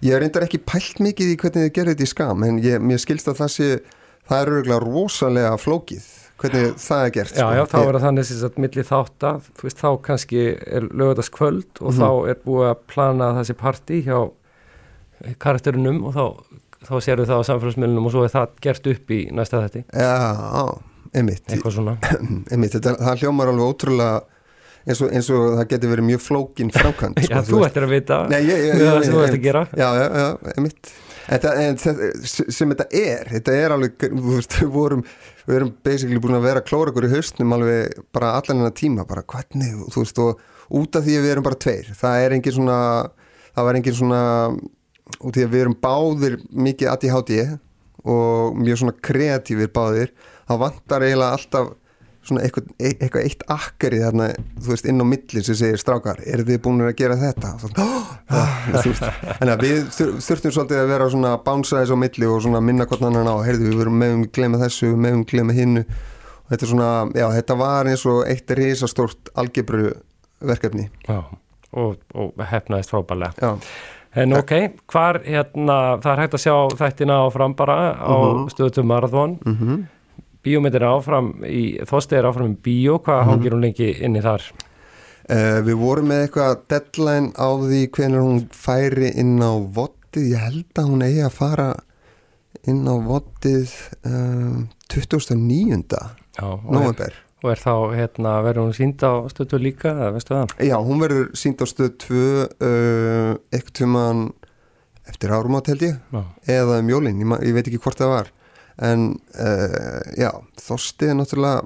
Ég er reyndar ekki pælt mikið í hvernig þið gerir þetta í skam en ég, mér skilst að það sé það er örgulega rosalega flókið hvernig það er gert Já, sko. já, þá er það þannig sem sagt milli þátta, þú veist, þá kannski er lögðast kvöld og Mhm. þá er búið að plana þessi partí hjá karakterinum og þá, þá sérðu það á samfélagsmiðlunum og svo er það gert upp í næsta þetti, Já, einmitt, eitthvað svona. Einmitt þetta, það hljómar alveg ótrúlega eins og, eins og það getur verið mjög flókin framkvæmt Já, þú ættir að vita ég, það sem þú ættir að gera. Já, já, já, einmitt Þetta, en þetta, sem þetta er þetta er alveg, veist, við vorum við erum basically búin að vera að klóra okkur í haustnum alveg bara allan hennar tíma bara hvernig, þú veist, og út af því að við erum bara tveir, það er engin svona það var engin svona út af því að við erum báðir mikið ADHD og mjög svona kreatífir báðir, það vantar eiginlega alltaf svona eitthvað, eitthvað eitt akkari þarna, þú veist, inn á milli sem segir strákar, eru þið búin að gera þetta? Svona, oh, að við þur- þurftum svolítið að vera svona að bánsa þessu á milli og svona minna hvort annan á, heyrðu við verum meðum glema þessu, meðum glema hinnu og þetta er svona, já, þetta var eins og eitt risastórt algebru verkefni, Já, og, og hefnaðist frábælega já, En ok, hvar hérna, það er hægt að sjá þættina áfram bara á Mhm. stöðutum marathon. Mhm Bíómyndir áfram í, þósti er áfram í bíó, hvað Mhm. hangir hún lengi inni þar? Uh, við vorum með eitthvað deadline á því hvenær hún færi inn á vottið, ég held að hún eigi að fara inn á vottið um, 2009. Já, og er, november. og er þá, hérna, verður hún sínd á stöðu líka, eða veistu það? Já, hún verður sínd á stöð 2 uh, eitthvað tíman eftir árum átt held ég, Já, eða um jólin, ég, ég veit ekki hvort það var en uh, já, þósti er náttúrulega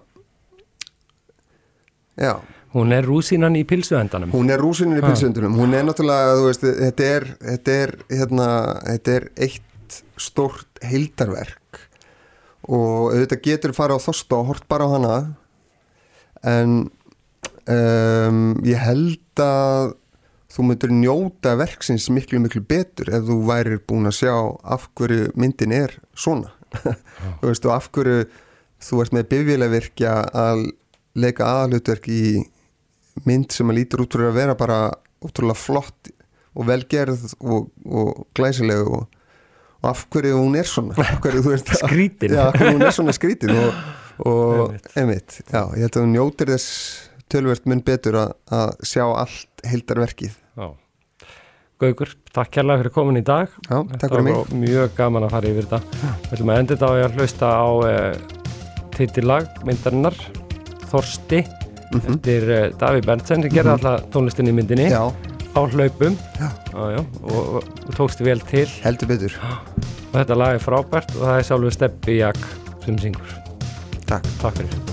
já, hún er rúsínan í pilsuendanum. Hún er rúsinin í Ha. pilsundunum, hún er náttúrulega, þú veist, þetta er, þetta er, hérna, þetta er eitt stórt heildarverk. Og auðvitað getur fara á þosta og hort bara á hana. En um, ég held að þú myndur njóta verksins miklu miklu betur ef þú værir búin að sjá af hverju myndin er svona þú veist og af hverju þú ert með bifjulegvirkja að leika aðalutverk í mynd sem að lítur út fyrir að vera bara útrúlega flott og velgerð og, og glæsileg og, og af hverju hún er svona Skrítin. já, af hverju hún er svona skrítin og, og Einmitt. einmitt, já, ég held að hún njótir þess tölvert mun betur að, að sjá allt heildarverkið Já. Gaukur, takk kærlega fyrir komin í dag. Já, takk fyrir mig. mjög gaman að fara yfir þetta. Við ætlum að enda þetta á að hlusta á uh, titillag myndarinnar Þorsti Mhm. eftir uh, Daví Berntsen sem gerði alltaf tónlistin í myndinni. Já, á hlaupum. Já. Já, já, og, og, og tókst vel til. Heldur betur. Og þetta lag er frábært og það er sjálfur Steppi Jak sem syngur. Takk. Takk fyrir